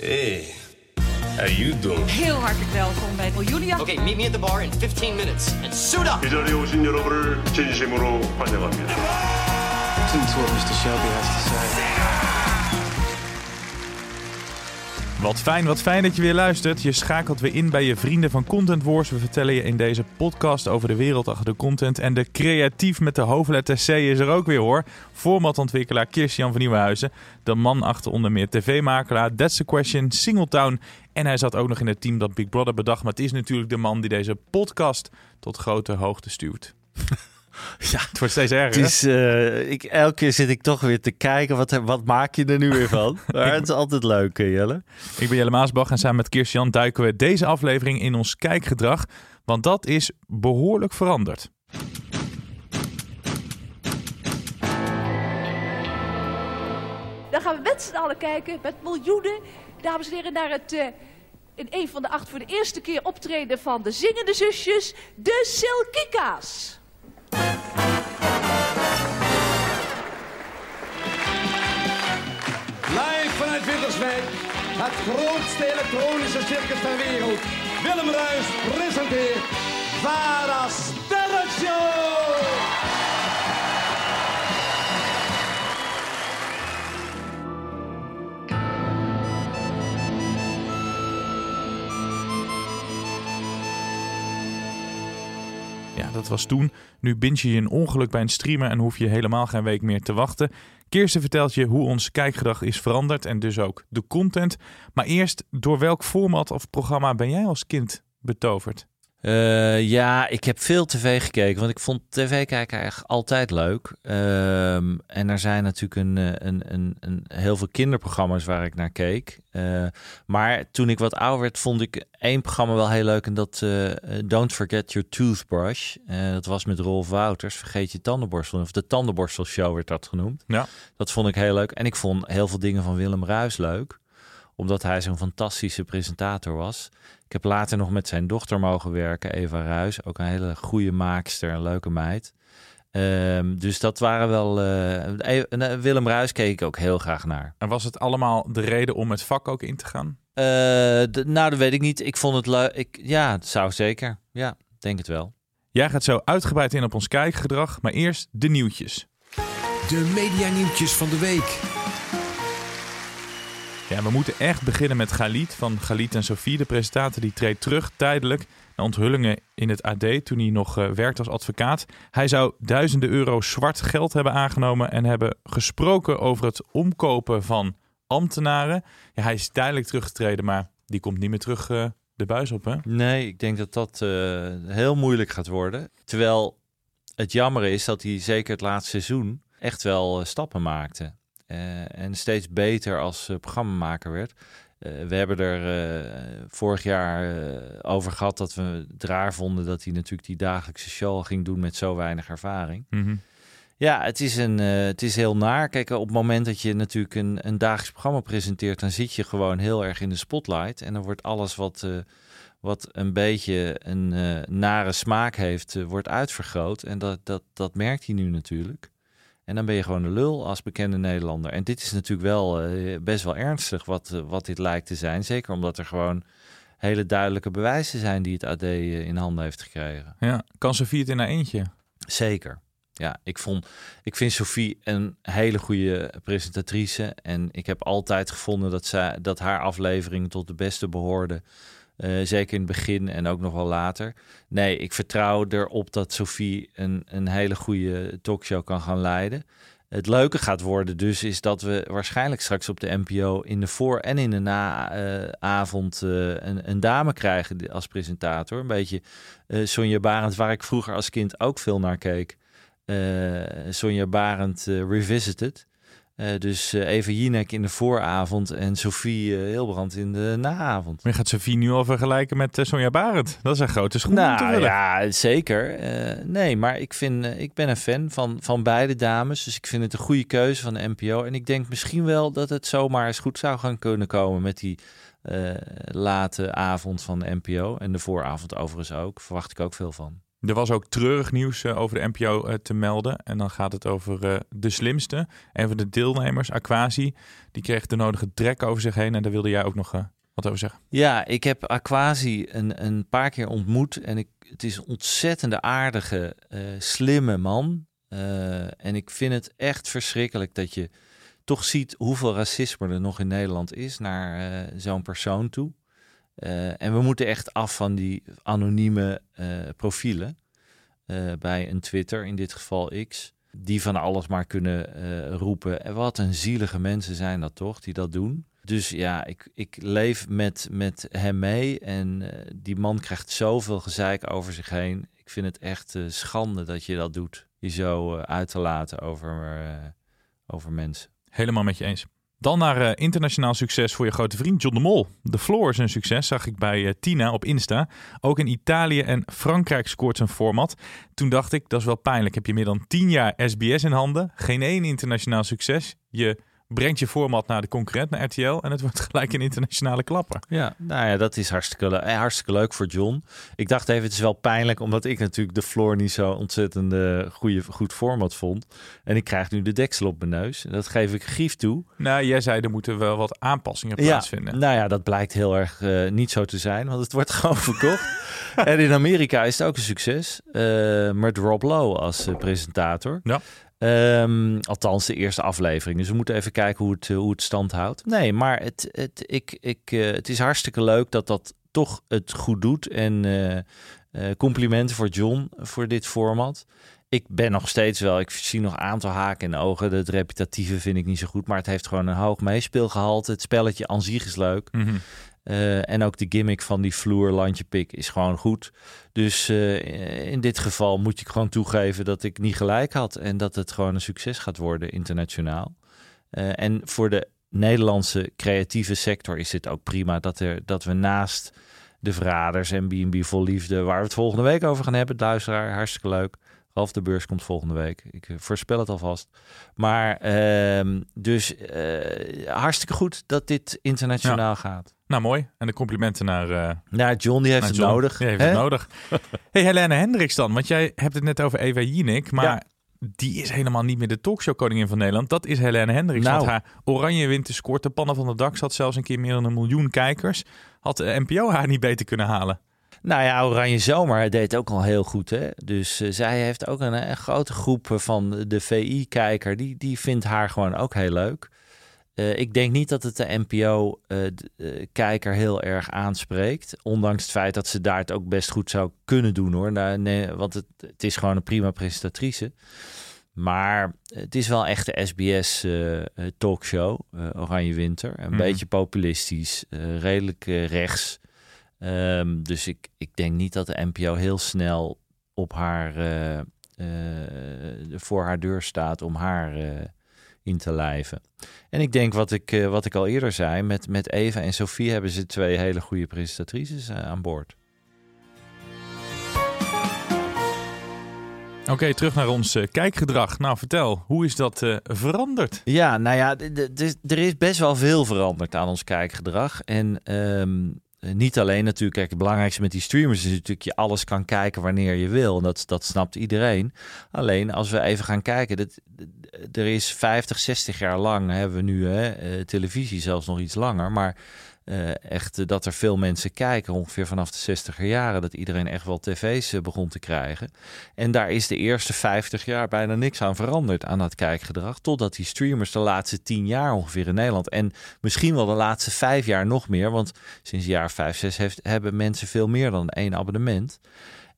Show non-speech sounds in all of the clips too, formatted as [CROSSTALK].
Hey, how you doing? Heel hartelijk welkom bij Julia. Okay, meet me at the bar in 15 minutes and suit up. 이 자리에 오신 여러분을 진심으로 환영합니다. Listen to what Mr. Shelby has to say. Wat fijn, wat fijn dat je weer luistert. Je schakelt weer in bij je vrienden van Content Wars. We vertellen je in deze podcast over de wereld achter de content. En de creatief met de hoofdletter C is er ook weer hoor. Formatontwikkelaar Kirstian van Nieuwenhuizen. De man achter onder meer tv-makelaar, That's the Question, Singletown. En hij zat ook nog in het team dat Big Brother bedacht. Maar het is natuurlijk de man die deze podcast tot grote hoogte stuurt. [LAUGHS] [LAUGHS] Ja, Het wordt steeds erger. het is, eh, ik, elke keer zit ik toch weer te kijken, wat, wat maak je er nu weer van? [LAUGHS] Maar het is altijd leuk, eh, Jelle. Ik ben Jelle Maasbach en samen met Kirstian duiken we deze aflevering in ons kijkgedrag. Want dat is behoorlijk veranderd. Dan gaan we met z'n allen kijken, met miljoenen, dames en heren, naar het eh, in een van de acht voor de eerste keer optreden van de zingende zusjes, de Silkika's. Live vanuit Winterswijk, het grootste elektronische circus ter wereld. Willem Ruis presenteert Vara Sterrenshow! Dat was toen. Nu binge je een ongeluk bij een streamer en hoef je helemaal geen week meer te wachten. Kirsten vertelt je hoe ons kijkgedrag is veranderd en dus ook de content. Maar eerst, door welk format of programma ben jij als kind betoverd? Eh, ja, ik heb veel tv gekeken, want ik vond tv kijken eigenlijk altijd leuk. Ehm, en er zijn natuurlijk een, eh, een, een, een, heel veel kinderprogramma's waar ik naar keek. Eh, maar toen ik wat ouder werd, vond ik één programma wel heel leuk. En dat Don't Forget Your Toothbrush. Dat was met Rolf Wouters. Vergeet je tandenborstel. Of de tandenborstelshow werd dat genoemd. Ja. Dat vond ik heel leuk. En ik vond heel veel dingen van Willem Ruis leuk. Omdat hij zo'n fantastische presentator was. Ik heb later nog met zijn dochter mogen werken, Eva Ruis. Ook een hele goede maakster, een leuke meid. Ehm, dus dat waren wel... eh, eh, Willem Ruis keek ik ook heel graag naar. En was het allemaal de reden om het vak ook in te gaan? Eh, d- nou, dat weet ik niet. Ik vond het leuk. Ik, ja, het zou zeker. Ja, denk het wel. Jij gaat zo uitgebreid in op ons kijkgedrag, maar eerst de nieuwtjes. De medianieuwtjes van de week. Ja, we moeten echt beginnen met Galit van Galit en Sophie. De presentator die treedt terug tijdelijk na onthullingen in het AD toen hij nog eh, werkt als advocaat. Hij zou duizenden euro zwart geld hebben aangenomen en hebben gesproken over het omkopen van ambtenaren. Hij is tijdelijk teruggetreden, maar die komt niet meer terug eh, de buis op, hè? Nee, ik denk dat dat eh, heel moeilijk gaat worden. Terwijl het jammer is dat hij zeker het laatste seizoen echt wel stappen maakte. Eh, en steeds beter als eh, programmamaker werd. Eh, we hebben er vorig jaar over gehad dat we het raar vonden dat hij natuurlijk die dagelijkse show ging doen met zo weinig ervaring. Mhm. Ja, het is, een, het is heel naar. Kijk, op het moment dat je natuurlijk een, een dagelijks programma presenteert, dan zit je gewoon heel erg in de spotlight. En dan wordt alles wat, wat een beetje een nare smaak heeft, wordt uitvergroot. En dat, dat, dat merkt hij nu natuurlijk. En dan ben je gewoon de lul als bekende Nederlander. En dit is natuurlijk wel eh, best wel ernstig wat, eh, wat dit lijkt te zijn. Zeker omdat er gewoon hele duidelijke bewijzen zijn die het AD eh, in handen heeft gekregen. Ja, kan Sophie het in haar eentje? Zeker. Ja, ik, vond, ik vind Sophie een hele goede presentatrice. En ik heb altijd gevonden dat, zij, dat haar aflevering tot de beste behoorde. Eh, zeker in het begin en ook nog wel later. Nee, ik vertrouw erop dat Sophie een, een hele goede talkshow kan gaan leiden. Het leuke gaat worden dus is dat we waarschijnlijk straks op de NPO in de voor- en in de naavond een, een dame krijgen als presentator. Een beetje eh Sonja Barend, waar ik vroeger als kind ook veel naar keek. Eh Sonja Barend eh, Revisited. Eh, dus uh, Eva Jinek in de vooravond en Sophie uh, Hilbrand in de naavond. Maar je gaat Sophie nu al vergelijken met Sonja Barend. Dat is een grote schoen nou. Ja, zeker. nee, maar ik, vind, ik ben een fan van, van beide dames. Dus ik vind het een goede keuze van de NPO. En ik denk misschien wel dat het zomaar eens goed zou gaan kunnen komen met die late avond van de NPO. En de vooravond overigens ook. Verwacht ik ook veel van. Er was ook treurig nieuws uh, over de NPO uh, te melden. En dan gaat het over uh, de slimste. Een van de deelnemers, Aquasi, die kreeg de nodige drek over zich heen. En daar wilde jij ook nog wat over zeggen. Ja, ik heb Aquasi een, een paar keer ontmoet. En ik, het is een ontzettende aardige, slimme man. en ik vind het echt verschrikkelijk dat je toch ziet hoeveel racisme er nog in Nederland is naar zo'n persoon toe. Uh, en we moeten echt af van die anonieme uh, profielen uh, bij een Twitter, in dit geval X, die van alles maar kunnen roepen. En wat een zielige mensen zijn dat toch, die dat doen. Dus ja, ik, ik leef met, met hem mee en die man krijgt zoveel gezeik over zich heen. Ik vind het echt schande dat je dat doet, je zo uit te laten over, over mensen. Helemaal met je eens. Dan naar uh, internationaal succes voor je grote vriend John de Mol. De Floor is een succes, zag ik bij uh, Tina op Insta. Ook in Italië en Frankrijk scoort zijn format. Toen dacht ik, dat is wel pijnlijk. Heb je meer dan 10 jaar SBS in handen, geen één internationaal succes. Je brengt je format naar de concurrent, naar RTL. En het wordt [LAUGHS] gelijk een internationale klapper. Ja, nou ja, dat is hartstikke, le eh, hartstikke leuk voor John. Ik dacht even, het is wel pijnlijk, omdat ik natuurlijk de floor niet zo ontzettend goede, goed format vond. En ik krijg nu de deksel op mijn neus. Dat geef ik grief toe. Nou, jij zei er moeten wel wat aanpassingen plaatsvinden. Ja, nou ja, dat blijkt heel erg uh, niet zo te zijn, want het wordt [LAUGHS] gewoon verkocht. en in Amerika is het ook een succes. Uh, met Rob Lowe als presentator. Ja. Um, althans, de eerste aflevering. Dus we moeten even kijken hoe het, hoe het stand houdt. Nee, maar het, het, ik, ik, uh, het is hartstikke leuk dat dat toch het goed doet. En uh, complimenten voor John voor dit format. Ik ben nog steeds wel, ik zie nog een aantal haken in de ogen. Het repetitieve vind ik niet zo goed, maar het heeft gewoon een hoog meespeelgehalte. Het spelletje aan zich is leuk. Mm. Uh, en ook de gimmick van die vloer landje pik is gewoon goed. Dus uh, in dit geval moet ik gewoon toegeven dat ik niet gelijk had. En dat het gewoon een succes gaat worden internationaal. Uh, en voor de Nederlandse creatieve sector is dit ook prima dat, er, dat we naast de Verraders en B&B Vol Liefde, waar we het volgende week over gaan hebben, luisteraar, hartstikke leuk. Ralf de Beurs komt volgende week. Ik voorspel het alvast. Maar uh, dus hartstikke goed dat dit internationaal ja. gaat. Nou, mooi. En de complimenten naar... Uh, naar John, die heeft het John. nodig. Die heeft het nodig. [LAUGHS] hey, Helene Hendricks dan. Want jij hebt het net over Eva Jinek. Maar ja. die is helemaal niet meer de talkshow-koningin van Nederland. Dat is Helene Hendricks. Nou. Want haar Oranje Winter scoort de pannen van de dak. Zat zelfs een keer meer dan een miljoen kijkers. Had de NPO haar niet beter kunnen halen. Nou ja, Oranje Zomer deed ook al heel goed. Hè? Dus uh, zij heeft ook een, een, grote groep van de VI-kijker. Die, die vindt haar gewoon ook heel leuk. Uh, ik denk niet dat het de NPO-kijker uh, heel erg aanspreekt. Ondanks het feit dat ze daar het ook best goed zou kunnen doen hoor. Nou, nee, want het, het, is gewoon een prima presentatrice. Maar het is wel echt de SBS-talkshow, Oranje Winter. Een Mhm. beetje populistisch, redelijk rechts. Um, dus ik, ik denk niet dat de NPO heel snel op haar, voor haar deur staat om haar in te lijven. En ik denk wat ik, wat ik al eerder zei, met, met Eva en Sophie hebben ze twee hele goede presentatrices aan boord. Oké, okay, terug naar ons uh, kijkgedrag. Nou, vertel, hoe is dat uh, veranderd? Ja, nou ja, er is best wel veel veranderd aan ons kijkgedrag. En um, niet alleen natuurlijk, kijk, het belangrijkste met die streamers is natuurlijk je alles kan kijken wanneer je wil. En dat, dat snapt iedereen. Alleen als we even gaan kijken, dat, er is 50, 60 jaar lang hebben we nu hè, uh, televisie, zelfs nog iets langer. Maar uh, echt uh, dat er veel mensen kijken, ongeveer vanaf de 60er jaren, dat iedereen echt wel tv's begon te krijgen. En daar is de eerste 50 jaar bijna niks aan veranderd aan dat kijkgedrag. Totdat die streamers de laatste 10 jaar ongeveer in Nederland en misschien wel de laatste 5 jaar nog meer, want sinds jaar 5, 6 heeft, hebben mensen veel meer dan één abonnement.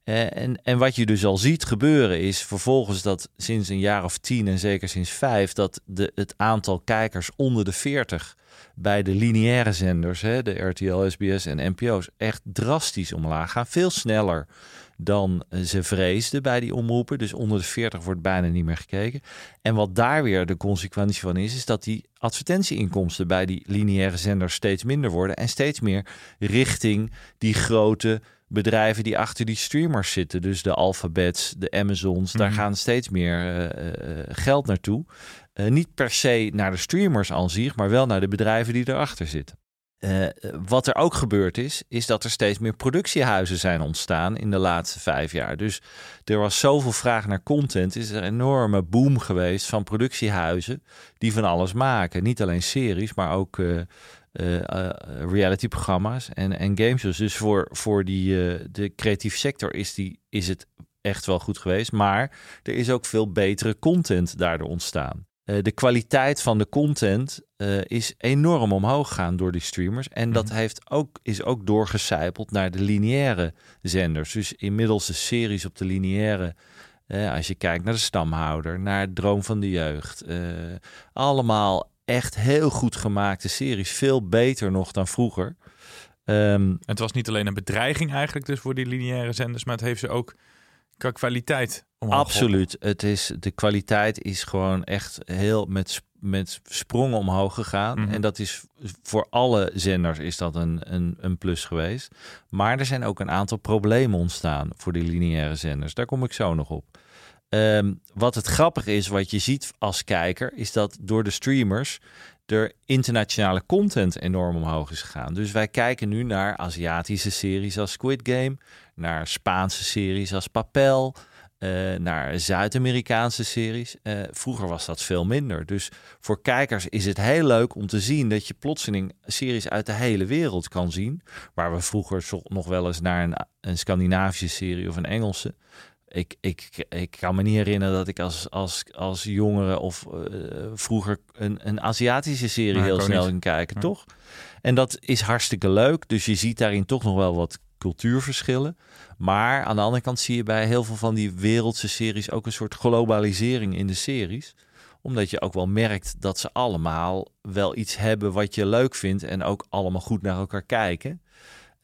Eh, en, en wat je dus al ziet gebeuren is vervolgens dat sinds een jaar of tien en zeker sinds vijf, dat de, het aantal kijkers onder de 40 bij de lineaire zenders, hè, de RTL, SBS en NPO's, echt drastisch omlaag gaan. Veel sneller dan ze vreesden bij die omroepen. Dus onder de 40 wordt bijna niet meer gekeken. En wat daar weer de consequentie van is, is dat die advertentieinkomsten bij die lineaire zenders steeds minder worden en steeds meer richting die grote bedrijven die achter die streamers zitten. Dus de Alphabets, de Amazons, daar Mhm. gaan steeds meer eh, eh, geld naartoe. Eh, niet per se naar de streamers aan zich, maar wel naar de bedrijven die erachter zitten. Eh, wat er ook gebeurd is, is dat er steeds meer productiehuizen zijn ontstaan in de laatste vijf jaar. Dus er was zoveel vraag naar content, is er een enorme boom geweest van productiehuizen die van alles maken. Niet alleen series, maar ook eh, realityprogramma's en, en gameshows. Dus voor, voor die, de creatieve sector is, die, is het echt wel goed geweest. Maar er is ook veel betere content daardoor ontstaan. Eh, de kwaliteit van de content eh, is enorm omhoog gegaan door die streamers. En dat heeft ook, is ook doorgecijpeld naar de lineaire zenders. Dus inmiddels de series op de lineaire. eh, als je kijkt naar de stamhouder, naar Droom van de Jeugd. allemaal echt heel goed gemaakte series. Veel beter nog dan vroeger. Ehm, Het was niet alleen een bedreiging eigenlijk dus voor die lineaire zenders, maar het heeft ze ook qua kwaliteit omhoog Absoluut. Het is, de kwaliteit is gewoon echt heel met, met sprongen omhoog gegaan. Mhm. En dat is voor alle zenders is dat een, een, een plus geweest. Maar er zijn ook een aantal problemen ontstaan voor die lineaire zenders. Daar kom ik zo nog op. Ehm, wat het grappige is, wat je ziet als kijker, is dat door de streamers er internationale content enorm omhoog is gegaan. Dus wij kijken nu naar Aziatische series als Squid Game, naar Spaanse series als Papel, eh, naar Zuid-Amerikaanse series. Eh, vroeger was dat veel minder. Dus voor kijkers is het heel leuk om te zien dat je plotseling series uit de hele wereld kan zien. Waar we vroeger nog wel eens naar een, een Scandinavische serie of een Engelse. Ik, ik, ik kan me niet herinneren dat ik als, als, als jongere of eh, vroeger een, een Aziatische serie heel snel niet. ging kijken, Ja. toch? En dat is hartstikke leuk. Dus je ziet daarin toch nog wel wat cultuurverschillen. Maar aan de andere kant zie je bij heel veel van die wereldse series ook een soort globalisering in de series. Omdat je ook wel merkt dat ze allemaal wel iets hebben wat je leuk vindt en ook allemaal goed naar elkaar kijken.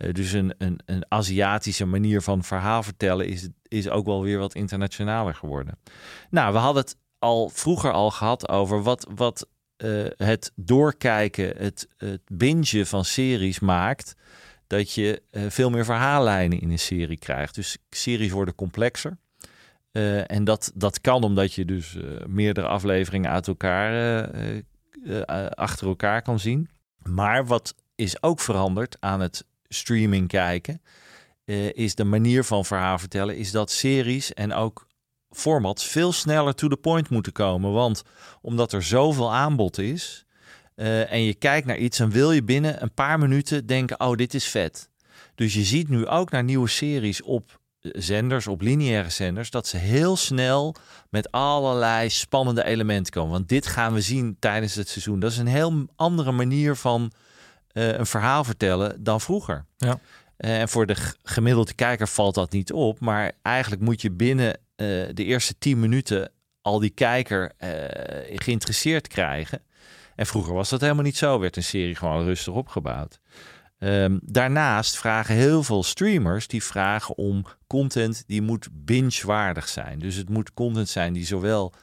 Eh, dus een, een, een Aziatische manier van verhaal vertellen is, is ook wel weer wat internationaler geworden. Nou, we hadden het al vroeger al gehad over wat, wat eh, het doorkijken, het, het bingen van series maakt. Dat je eh, veel meer verhaallijnen in een serie krijgt. Dus series worden complexer. En dat, dat kan omdat je dus meerdere afleveringen uit elkaar, achter elkaar kan zien. Maar wat is ook veranderd aan het streaming kijken, eh, is de manier van verhaal vertellen, is dat series en ook formats veel sneller to the point moeten komen. Want omdat er zoveel aanbod is eh, en je kijkt naar iets, dan wil je binnen een paar minuten denken, oh, dit is vet. Dus je ziet nu ook naar nieuwe series op eh, zenders, op lineaire zenders, dat ze heel snel met allerlei spannende elementen komen. Want dit gaan we zien tijdens het seizoen. Dat is een heel andere manier van eh, een verhaal vertellen dan vroeger. Ja. Eh, En voor de gemiddelde kijker valt dat niet op. Maar eigenlijk moet je binnen eh, de eerste 10 minuten al die kijker geïnteresseerd krijgen. En vroeger was dat helemaal niet zo. Werd een serie gewoon rustig opgebouwd. Ehm, daarnaast vragen heel veel streamers die vragen om content die moet binge-waardig zijn. Dus het moet content zijn die zowel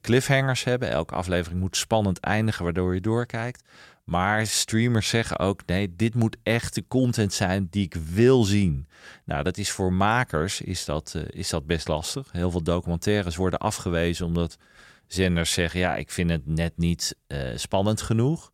cliffhangers hebben. Elke aflevering moet spannend eindigen, waardoor je doorkijkt. Maar streamers zeggen ook: nee, dit moet echt de content zijn die ik wil zien. Nou, dat is voor makers is dat, eh, is dat best lastig. Heel veel documentaires worden afgewezen omdat zenders zeggen: ja, ik vind het net niet eh, spannend genoeg.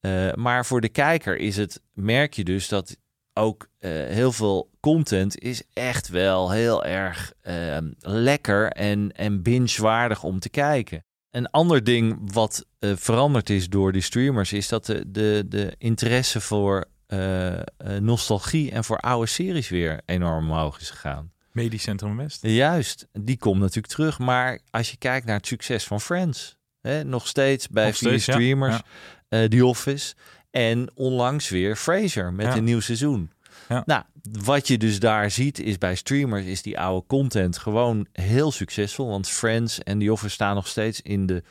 Eh, maar voor de kijker is het, merk je dus dat ook heel veel content is echt wel heel erg eh, lekker en, en binge-waardig om te kijken. Een ander ding wat eh, veranderd is door die streamers is dat de, de, de interesse voor eh, eh, nostalgie en voor oude series weer enorm omhoog is gegaan. Medisch Centrum West. Juist, die komt natuurlijk terug. Maar als je kijkt naar het succes van Friends, hè, nog steeds bij Nog steeds, streamers, Ja. The Office en onlangs weer Frasier met Ja. een nieuw seizoen. Ja. Nou, wat je dus daar ziet is bij streamers is die oude content gewoon heel succesvol. Want Friends en The Office staan nog steeds in de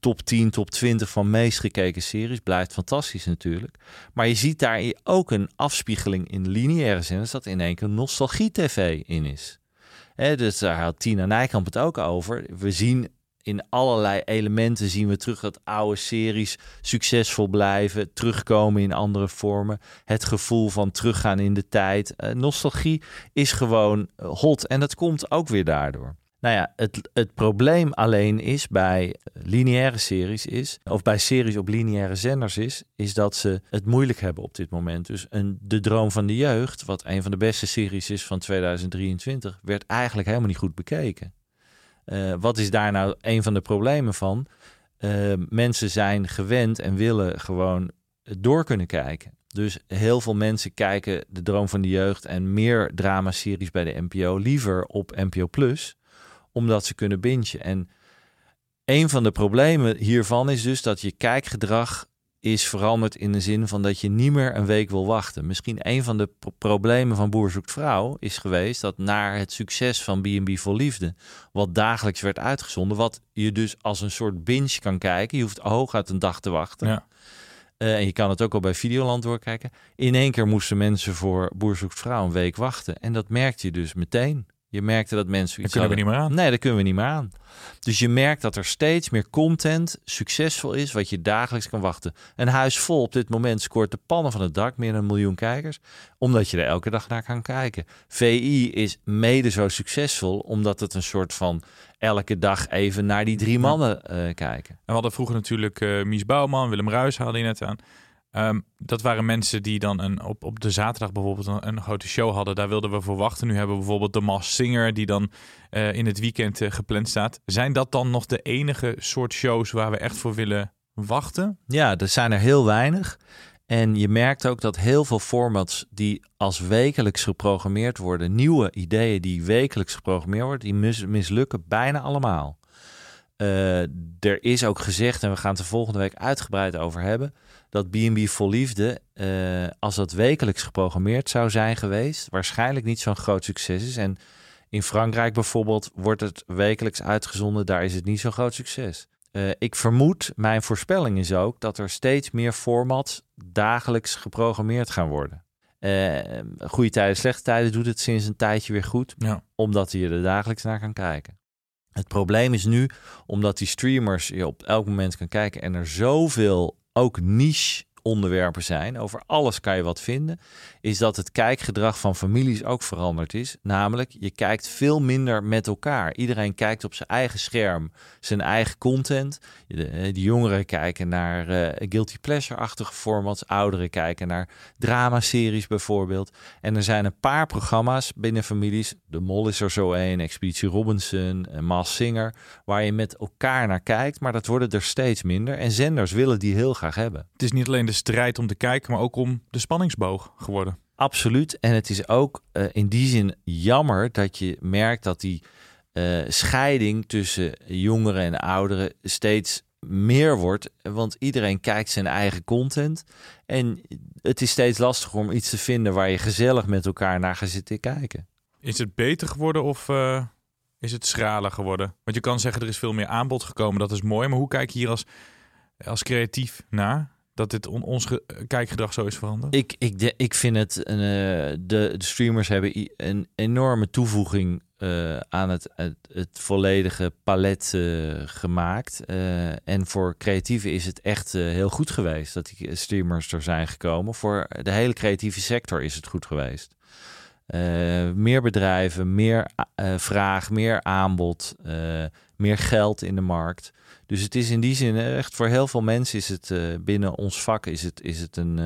top 10, top 20 van meest gekeken series. Blijft fantastisch natuurlijk. Maar je ziet daar ook een afspiegeling in lineaire zenders dat in één keer nostalgie-tv in is. Dus daar had Tina Nijkamp het ook over. We zien in allerlei elementen zien we terug dat oude series succesvol blijven, terugkomen in andere vormen. Het gevoel van teruggaan in de tijd. Uh, nostalgie is gewoon eh, hot en dat komt ook weer daardoor. Nou ja, het, het probleem alleen is bij lineaire series is, of bij series op lineaire zenders is, is dat ze het moeilijk hebben op dit moment. Dus een, De Droom van de Jeugd, wat een van de beste series is van 2023, werd eigenlijk helemaal niet goed bekeken. Uh, wat is daar nou een van de problemen van? Uh, mensen zijn gewend en willen gewoon door kunnen kijken. Dus heel veel mensen kijken De Droom van de Jeugd en meer dramaseries bij de NPO liever op NPO Plus, omdat ze kunnen bingen. En een van de problemen hiervan is dus dat je kijkgedrag is veranderd in de zin van dat je niet meer een week wil wachten. Misschien een van de problemen van Boer zoekt vrouw is geweest dat naar het succes van B&B voor Liefde, wat dagelijks werd uitgezonden, wat je dus als een soort binge kan kijken. Je hoeft hooguit een dag te wachten. Ja. Uh, en je kan het ook al bij Videoland doorkijken. In één keer moesten mensen voor Boer zoekt vrouw een week wachten. En dat merkte je dus meteen. Je merkte dat mensen. Dat kunnen we niet meer aan. Nee, dat kunnen we niet meer aan. Dus je merkt dat er steeds meer content succesvol is, wat je dagelijks kan wachten. Een huis vol op dit moment scoort de pannen van het dak, meer dan een miljoen kijkers, omdat je er elke dag naar kan kijken. VI is mede zo succesvol, omdat het een soort van elke dag even naar die drie mannen uh, kijken. En we hadden vroeger natuurlijk uh, Mies Bouwman, Willem Ruis haalde je net aan. Um, dat waren mensen die dan een, op, op de zaterdag bijvoorbeeld een, grote show hadden. Daar wilden we voor wachten. Nu hebben we bijvoorbeeld de Mas Singer die dan uh, in het weekend uh, gepland staat. Zijn dat dan nog de enige soort shows waar we echt voor willen wachten? Ja, er zijn er heel weinig. En je merkt ook dat heel veel formats die als wekelijks geprogrammeerd worden, nieuwe ideeën die wekelijks geprogrammeerd worden, die mis, mislukken bijna allemaal. Uh, er is ook gezegd, en we gaan het de volgende week uitgebreid over hebben, dat B&B Vol Liefde, uh, als dat wekelijks geprogrammeerd zou zijn geweest, waarschijnlijk niet zo'n groot succes is. En in Frankrijk bijvoorbeeld wordt het wekelijks uitgezonden, daar is het niet zo'n groot succes. Uh, ik vermoed, mijn voorspelling is ook, dat er steeds meer formats dagelijks geprogrammeerd gaan worden. Uh, goede tijden, slechte tijden doet het sinds een tijdje weer goed, ja. omdat je er dagelijks naar kan kijken. Het probleem is nu, omdat die streamers je op elk moment kan kijken en er zoveel ook niche onderwerpen zijn, over alles kan je wat vinden, is dat het kijkgedrag van families ook veranderd is. Namelijk, je kijkt veel minder met elkaar. Iedereen kijkt op zijn eigen scherm, zijn eigen content. De, eh, jongeren kijken naar uh, guilty pleasure-achtige formats, ouderen kijken naar dramaseries bijvoorbeeld. En er zijn een paar programma's binnen families, De Mol is er zo een, Expeditie Robinson, Maas Singer, waar je met elkaar naar kijkt, maar dat worden er steeds minder. En zenders willen die heel graag hebben. Het is niet alleen de strijd om te kijken, maar ook om de spanningsboog geworden. Absoluut. En het is ook uh, in die zin jammer dat je merkt dat die uh, scheiding tussen jongeren en ouderen steeds meer wordt. Want iedereen kijkt zijn eigen content. En het is steeds lastiger om iets te vinden waar je gezellig met elkaar naar gaat zitten kijken. Is het beter geworden of uh, is het schraler geworden? Want je kan zeggen er is veel meer aanbod gekomen. Dat is mooi. Maar hoe kijk je hier als, als creatief naar? Dat dit on, ons kijkgedrag zo is veranderd? Ik, ik, ik vind het, uh, de, de streamers hebben een enorme toevoeging uh, aan het, het, volledige palet uh, gemaakt. en voor creatieven is het echt heel goed geweest dat die streamers er zijn gekomen. Voor de hele creatieve sector is het goed geweest. Meer bedrijven, meer vraag, meer aanbod, meer geld in de markt. Dus het is in die zin echt voor heel veel mensen is het binnen ons vak is het, is het een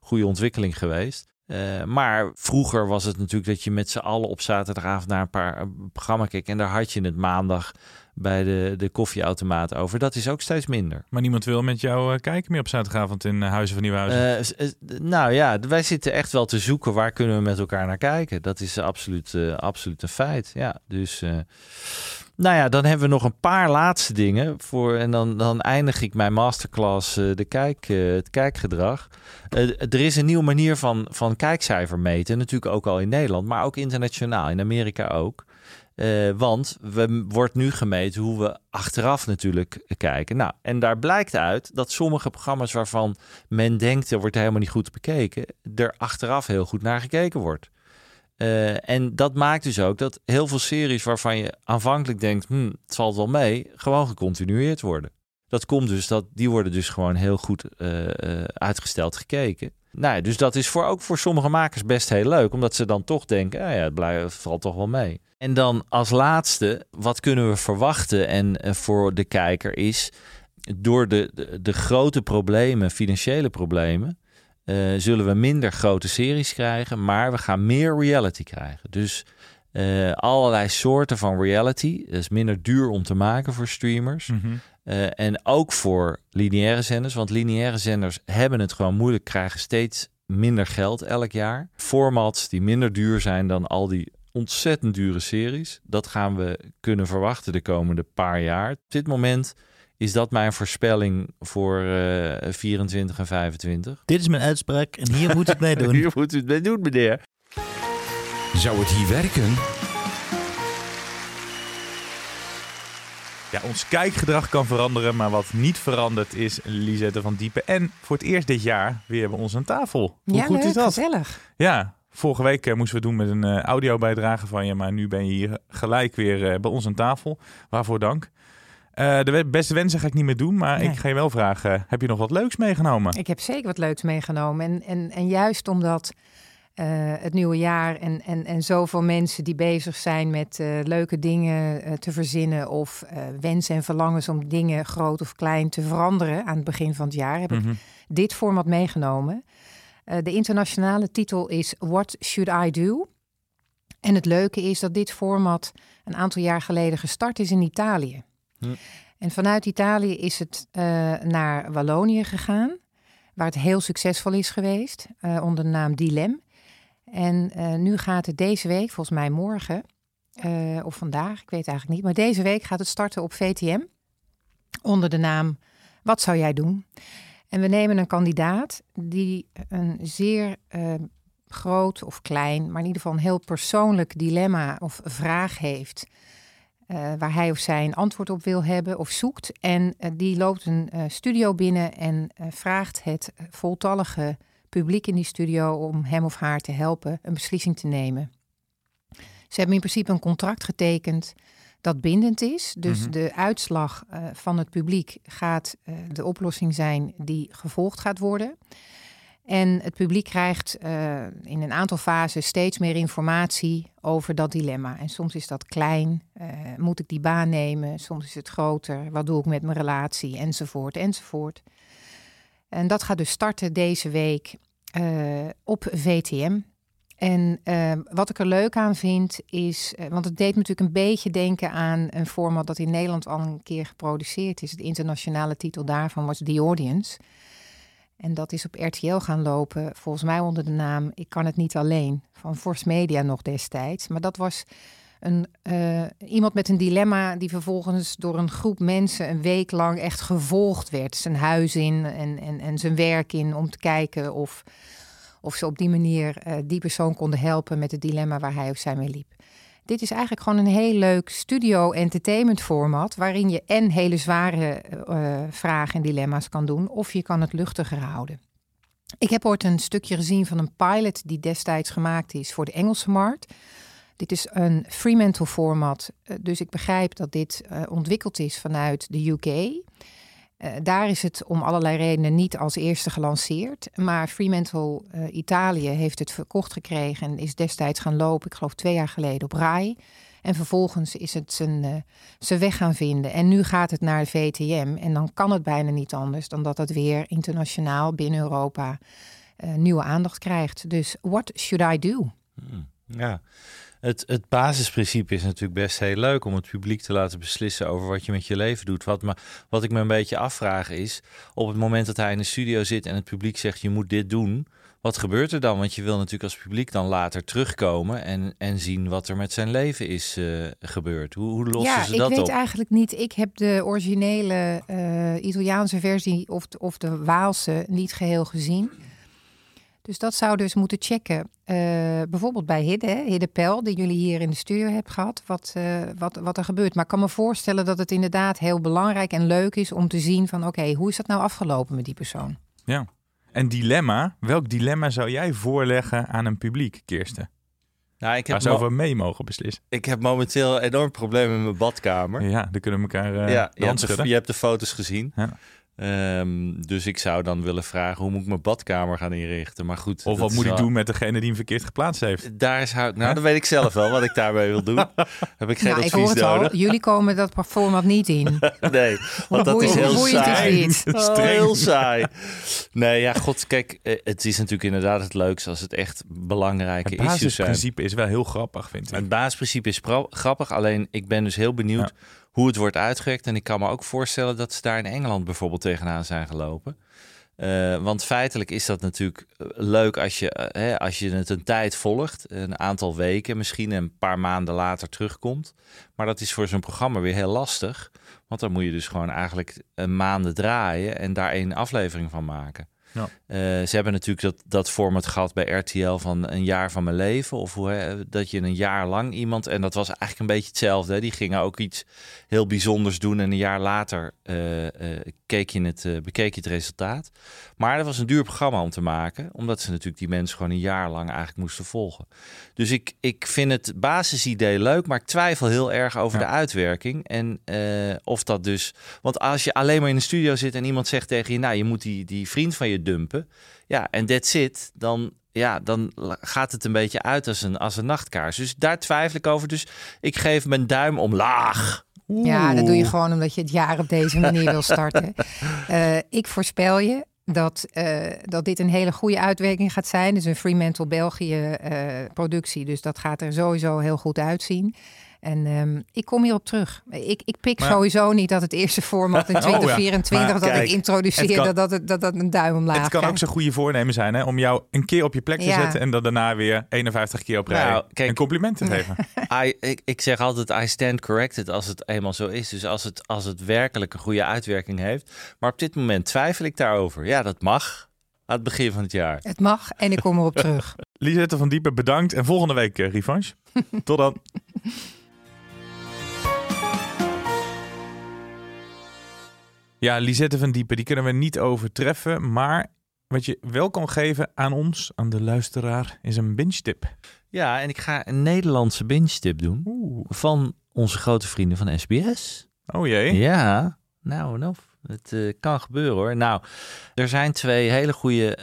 goede ontwikkeling geweest. Maar vroeger was het natuurlijk dat je met z'n allen op zaterdagavond naar een paar programma keek. En daar had je het maandag bij de, de koffieautomaat over. Dat is ook steeds minder. Maar niemand wil met jou eh, kijken meer op zaterdagavond in uh, Huizen van Nieuwhuizen? Uh, s- nou ja, wij zitten echt wel te zoeken waar kunnen we met elkaar naar kijken. Dat is absoluut, eh, absoluut een feit. Ja, dus... eh, nou ja, dan hebben we nog een paar laatste dingen. Voor, en dan, dan eindig ik mijn masterclass eh, de kijk, eh, het kijkgedrag. Eh, er is een nieuwe manier van, van kijkcijfer meten. Natuurlijk ook al in Nederland, maar ook internationaal. In Amerika ook. Eh, want we wordt nu gemeten hoe we achteraf natuurlijk kijken. Nou, en daar blijkt uit dat sommige programma's waarvan men denkt er wordt helemaal niet goed bekeken, er achteraf heel goed naar gekeken wordt. Eh, en dat maakt dus ook dat heel veel series waarvan je aanvankelijk denkt, hm, het valt wel mee, gewoon gecontinueerd worden. Dat komt dus dat die worden dus gewoon heel goed eh, uitgesteld gekeken. Nou dus dat is voor, ook voor sommige makers best heel leuk, omdat ze dan toch denken, ah ja, het, blijft, valt toch wel mee. En dan als laatste, wat kunnen we verwachten en eh, voor de kijker is, door de, de, de grote problemen, financiële problemen, eh, zullen we minder grote series krijgen, maar we gaan meer reality krijgen. Dus eh, allerlei soorten van reality. Dat is minder duur om te maken voor streamers. Mhm. Eh, en ook voor lineaire zenders. Want lineaire zenders hebben het gewoon moeilijk, krijgen steeds minder geld elk jaar. Formats die minder duur zijn dan al die ontzettend dure series. Dat gaan we kunnen verwachten de komende paar jaar. Op dit moment is dat mijn voorspelling voor eh 24 en 25. Dit is mijn uitspraak en hier moet het mee [LAUGHS] doen. Hier moet u het mee doen, meneer. Zou het hier werken? Ja, ons kijkgedrag kan veranderen, maar wat niet verandert is Lisette van Diepen. En voor het eerst dit jaar weer bij ons aan tafel. Hoe ja, goed leuk, is dat? gezellig. Ja, vorige week eh, moesten we doen met een eh, audiobijdrage van je, maar nu ben je hier gelijk weer eh, bij ons aan tafel. Waarvoor dank. De beste wensen ga ik niet meer doen, maar Nee. ik ga je wel vragen, heb je nog wat leuks meegenomen? Ik heb zeker wat leuks meegenomen. En, en, en juist omdat eh, het nieuwe jaar en, en, en zoveel mensen die bezig zijn met eh, leuke dingen eh, te verzinnen of wensen en verlangens om dingen groot of klein te veranderen aan het begin van het jaar, heb Mhm. ik dit format meegenomen. De internationale titel is What Should I Do? En het leuke is dat dit format een aantal jaar geleden gestart is in Italië. En vanuit Italië is het naar Wallonië gegaan, waar het heel succesvol is geweest, onder de naam Dilem. En eh, nu gaat het deze week, volgens mij morgen, eh, of vandaag, ik weet het eigenlijk niet, maar deze week gaat het starten op VTM onder de naam Wat zou jij doen? En we nemen een kandidaat die een zeer eh, groot of klein, maar in ieder geval een heel persoonlijk dilemma of vraag heeft. waar hij of zij een antwoord op wil hebben of zoekt. En die loopt een studio binnen en vraagt het voltallige publiek in die studio om hem of haar te helpen een beslissing te nemen. Ze hebben in principe een contract getekend dat bindend is. Dus Mhm. de uitslag eh, van het publiek gaat eh, de oplossing zijn die gevolgd gaat worden. En het publiek krijgt eh, in een aantal fasen steeds meer informatie over dat dilemma. En soms is dat klein, moet ik die baan nemen? Soms is het groter, wat doe ik met mijn relatie? Enzovoort, enzovoort. En dat gaat dus starten deze week op VTM. En eh, wat ik er leuk aan vind is, eh, want het deed me natuurlijk een beetje denken aan een format dat in Nederland al een keer geproduceerd is. De internationale titel daarvan was The Audience. En dat is op RTL gaan lopen, volgens mij onder de naam Ik kan het niet alleen, van Force Media nog destijds. Maar dat was een, eh, iemand met een dilemma die vervolgens door een groep mensen een week lang echt gevolgd werd. Zijn huis in en, en, en zijn werk in om te kijken of, of ze op die manier eh, die persoon konden helpen met het dilemma waar hij of zij mee liep. Dit is eigenlijk gewoon een heel leuk studio-entertainment format. waarin je en hele zware eh, vragen en dilemma's kan doen. of je kan het luchtiger houden. Ik heb ooit een stukje gezien van een pilot die destijds gemaakt is voor de Engelse markt. Dit is een Fremantle format, eh, dus ik begrijp dat dit eh, ontwikkeld is vanuit de UK. Eh, daar is het om allerlei redenen niet als eerste gelanceerd. Maar Fremantle eh, Italië heeft het verkocht gekregen en is destijds gaan lopen, ik geloof twee jaar geleden, op RAI. En vervolgens is het zijn, weg gaan vinden. En nu gaat het naar de VTM. En dan kan het bijna niet anders dan dat het weer internationaal binnen Europa nieuwe aandacht krijgt. Dus what should I do? Hmm, Ja. Het, het basisprincipe is natuurlijk best heel leuk om het publiek te laten beslissen over wat je met je leven doet. Wat, me, wat ik me een beetje afvraag is, op het moment dat hij in de studio zit en het publiek zegt je moet dit doen, wat gebeurt er dan? Want je wil natuurlijk als publiek dan later terugkomen en, en zien wat er met zijn leven is uh, gebeurd. Hoe, hoe lossen ja, ze dat op? op? Ik weet eigenlijk niet. Ik heb de originele uh, Italiaanse versie of, of de Waalse niet geheel gezien. Dus dat zou dus moeten checken. Uh, bijvoorbeeld bij Hidde, Hidde Pel, die jullie hier in de studio hebben gehad, wat, uh, wat, wat er gebeurt. Maar ik kan me voorstellen dat het inderdaad heel belangrijk en leuk is om te zien van oké, okay, hoe is dat nou afgelopen met die persoon? Ja. En dilemma, welk dilemma zou jij voorleggen aan een publiek, Kirsten? Nou, ik heb Waar ze over mee mogen beslissen. Ik heb momenteel enorm problemen in mijn badkamer. Ja, dan kunnen we elkaar uh, ja, je hebt, de, je hebt de foto's gezien. Ja. Um, dus ik zou dan willen vragen hoe moet ik mijn badkamer gaan inrichten. Maar goed. Of wat moet wel... ik doen met degene die hem verkeerd geplaatst heeft? Daar is nou, dat weet ik zelf wel wat ik daarbij wil doen. [LAUGHS] Heb ik geen nou, advies ik hoor het nodig. Al, jullie komen dat format niet in. [LAUGHS] nee, want dat is heel saai. Is [LAUGHS] oh, heel saai. Nee, ja, god, kijk, het is natuurlijk inderdaad het leukste als het echt belangrijke het issues zijn. Het basisprincipe is wel heel grappig, vind ik. Het basisprincipe is grappig, alleen ik ben dus heel benieuwd. Ja hoe het wordt uitgewerkt. En ik kan me ook voorstellen dat ze daar in Engeland bijvoorbeeld tegenaan zijn gelopen. Uh, want feitelijk is dat natuurlijk leuk als je, uh, hè, als je het een tijd volgt, een aantal weken, misschien een paar maanden later terugkomt. Maar dat is voor zo'n programma weer heel lastig. Want dan moet je dus gewoon eigenlijk een maanden draaien en daar één aflevering van maken. Ja. Uh, ze hebben natuurlijk dat, dat format gehad bij RTL van een jaar van mijn leven. Of hoe, dat je een jaar lang iemand. En dat was eigenlijk een beetje hetzelfde. Hè. Die gingen ook iets heel bijzonders doen. En een jaar later uh, uh, keek je het, bekeek je het resultaat. Maar dat was een duur programma om te maken. Omdat ze natuurlijk die mensen gewoon een jaar lang eigenlijk moesten volgen. Dus ik, ik vind het basisidee leuk. Maar ik twijfel heel erg over ja. de uitwerking. En of dat dus. Want als je alleen maar in de studio zit en iemand zegt tegen je. Nou, je moet die, die vriend van je dumpen. Ja, en that's it. Dan, ja, dan gaat het een beetje uit als een, als een nachtkaars. Dus daar twijfel ik over. Dus ik geef mijn duim omlaag. Oeh. Ja, dat doe je gewoon omdat je het jaar op deze manier wil starten. uh, [LAUGHS] ik voorspel je dat, uh, dat dit een hele goede uitwerking gaat zijn. Dus een Fremantle België uh, productie. Dus dat gaat er sowieso heel goed uitzien. En um, ik kom hierop terug. Ik, ik pik maar, sowieso niet dat het eerste format in 2024 [LAUGHS] oh, ja. dat kijk, ik introduceer, kan, dat, dat, dat dat een duim omlaag Het kan krijgt. ook zo'n goede voornemen zijn hè, om jou een keer op je plek te ja. zetten en dan daarna weer 51 keer op rij nou, kijk, een compliment te geven. [LAUGHS] I, ik, ik zeg altijd, I stand corrected als het eenmaal zo is. Dus als het, als het werkelijk een goede uitwerking heeft. Maar op dit moment twijfel ik daarover. Ja, dat mag. Aan het begin van het jaar. Het mag en ik kom erop terug. [LAUGHS] Lisette van Diepen, bedankt. En volgende week uh, revanche. Tot dan. Ja, Lisette van Diepen, die kunnen we niet overtreffen. Maar wat je wel kan geven aan ons, aan de luisteraar, is een binge-tip. Ja, en ik ga een Nederlandse binge-tip doen. Oeh. Van onze grote vrienden van SBS. Oh jee. Ja, nou, nou het uh, kan gebeuren hoor. Nou, er zijn twee hele goede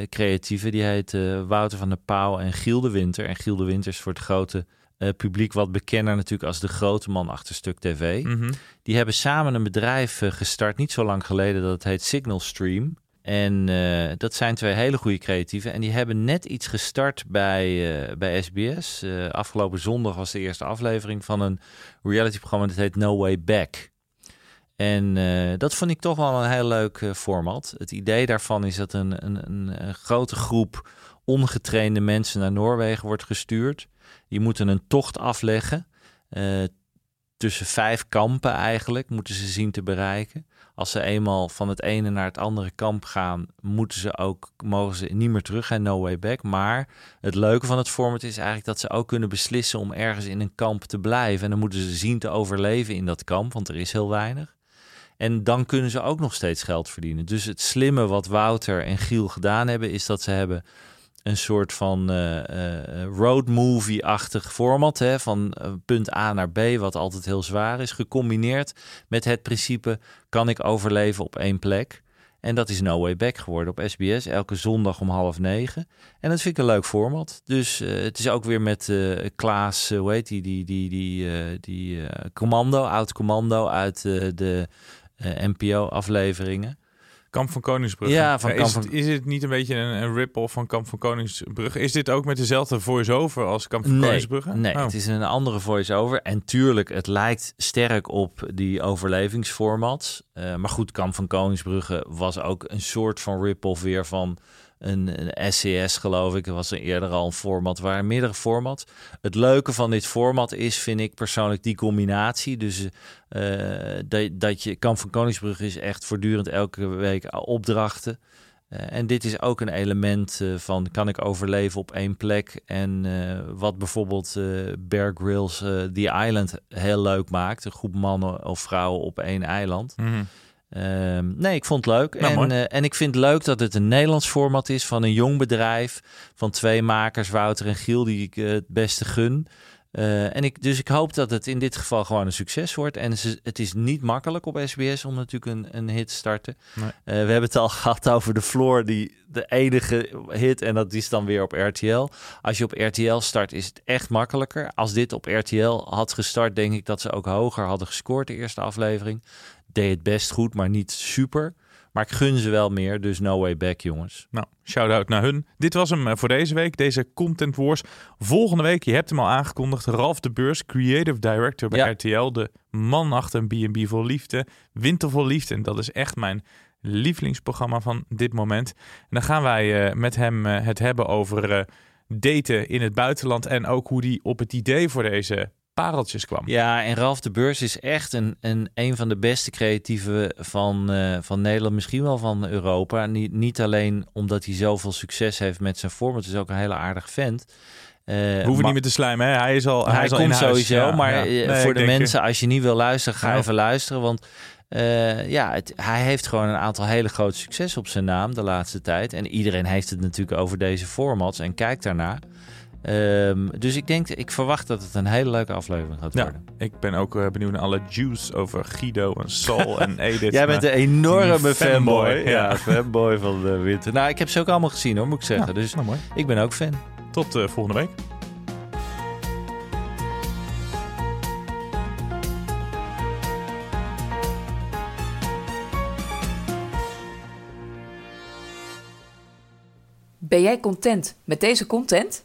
uh, creatieven. Die heten Wouter van der Pauw en Giel de Winter. En Giel de Winter is voor het grote uh, publiek wat bekender natuurlijk als de grote man achter Stuk TV. Mm -hmm. Die hebben samen een bedrijf uh, gestart, niet zo lang geleden, dat het heet Signal Stream. En uh, dat zijn twee hele goede creatieven. En die hebben net iets gestart bij, bij SBS. afgelopen zondag was de eerste aflevering van een realityprogramma dat heet No Way Back. En dat vond ik toch wel een heel leuk format. Het idee daarvan is dat een, een, een, een grote groep ongetrainde mensen naar Noorwegen wordt gestuurd. Die moeten een tocht afleggen. Uh, tussen vijf kampen eigenlijk moeten ze zien te bereiken. Als ze eenmaal van het ene naar het andere kamp gaan, moeten ze ook, mogen ze niet meer terug en no way back. Maar het leuke van het format is eigenlijk dat ze ook kunnen beslissen om ergens in een kamp te blijven. En dan moeten ze zien te overleven in dat kamp, want er is heel weinig. En dan kunnen ze ook nog steeds geld verdienen. Dus het slimme wat Wouter en Giel gedaan hebben, is dat ze hebben een soort van uh, uh, road movie-achtig format. Hè, van uh, punt A naar B, wat altijd heel zwaar is. Gecombineerd met het principe: kan ik overleven op één plek? En dat is No Way Back geworden op SBS. Elke zondag om half negen. En dat vind ik een leuk format. Dus het is ook weer met Klaas, hoe heet die? Die, die, die, die commando, oud commando uit de NPO-afleveringen. Kamp van Koningsbrugge. Ja, van is, Kamp het- van- is het niet een beetje een, een rip-off van Kamp van Koningsbrugge? Is dit ook met dezelfde voice-over als Kamp van Nee, Koningsbrugge? nee Oh. het is een andere voice-over. En tuurlijk, het lijkt sterk op die overlevingsformats. Eh, maar goed, Kamp van Koningsbrugge was ook een soort van rip-off weer van een, een SCS, geloof ik. Er was er eerder al een format, waren meerdere formats. Het leuke van dit format is, vind ik persoonlijk, die combinatie. Dus eh, dat, dat je, Kamp van Koningsbrugge is echt voortdurend elke week opdrachten. Eh, en dit is ook een element eh, van kan ik overleven op één plek. En wat bijvoorbeeld Bear Grylls The Island heel leuk maakt. Een groep mannen of vrouwen op één eiland. Mhm. Ehm, nee, ik vond het leuk. Nou, en, eh, en ik vind het leuk dat het een Nederlands format is van een jong bedrijf. Van twee makers, Wouter en Giel, die ik eh, het beste gun. Eh, en ik, dus ik hoop dat het in dit geval gewoon een succes wordt. En het is niet makkelijk op SBS om natuurlijk een, een hit te starten. Nee. Eh, we hebben het al [LAUGHS] gehad over de Floor, die de enige hit. En dat is dan weer op RTL. Als je op RTL start, is het echt makkelijker. Als dit op RTL had gestart, denk ik dat ze ook hoger hadden gescoord de eerste aflevering. Deed het best goed, maar niet super. Maar ik gun ze wel meer, dus no way back, jongens. Nou, shout-out naar hun. Dit was hem eh, voor deze week, deze Content Wars. Volgende week, je hebt hem al aangekondigd, Ralf de Beurs, Creative Director bij Ja. RTL. De man achter een B&B vol liefde, Winter vol liefde. En dat is echt mijn lievelingsprogramma van dit moment. En dan gaan wij eh, met hem eh, het hebben over daten in het buitenland. En ook hoe die op het idee voor deze pareltjes kwam. Ja, en Ralf de Beurs is echt een, een, een van de beste creatieven van, eh, van Nederland, misschien wel van Europa. Niet, niet alleen omdat hij zoveel succes heeft met zijn vorm, het is ook een hele aardig vent. We hoeven niet meer te slijmen, hè? Hij is al, hij hij is al komt sowieso, Ja, maar ja. eh, Nee, voor de mensen, als je niet wil luisteren, ga Ja. even luisteren. Want ja, het, hij heeft gewoon een aantal hele grote succes op zijn naam de laatste tijd. En iedereen heeft het natuurlijk over deze formats en kijkt daarnaar. Ehm, dus ik denk, ik verwacht dat het een hele leuke aflevering gaat Ja, worden. ik ben ook eh, benieuwd naar alle juice over Guido en Sol [LAUGHS] en Edith. Jij bent een enorme fanboy. Ja. Ja, fanboy van de winter. Nou, ik heb ze ook allemaal gezien hoor, moet ik zeggen. dus nou mooi. ik ben ook fan. Tot eh, volgende week. Ben jij content met deze content?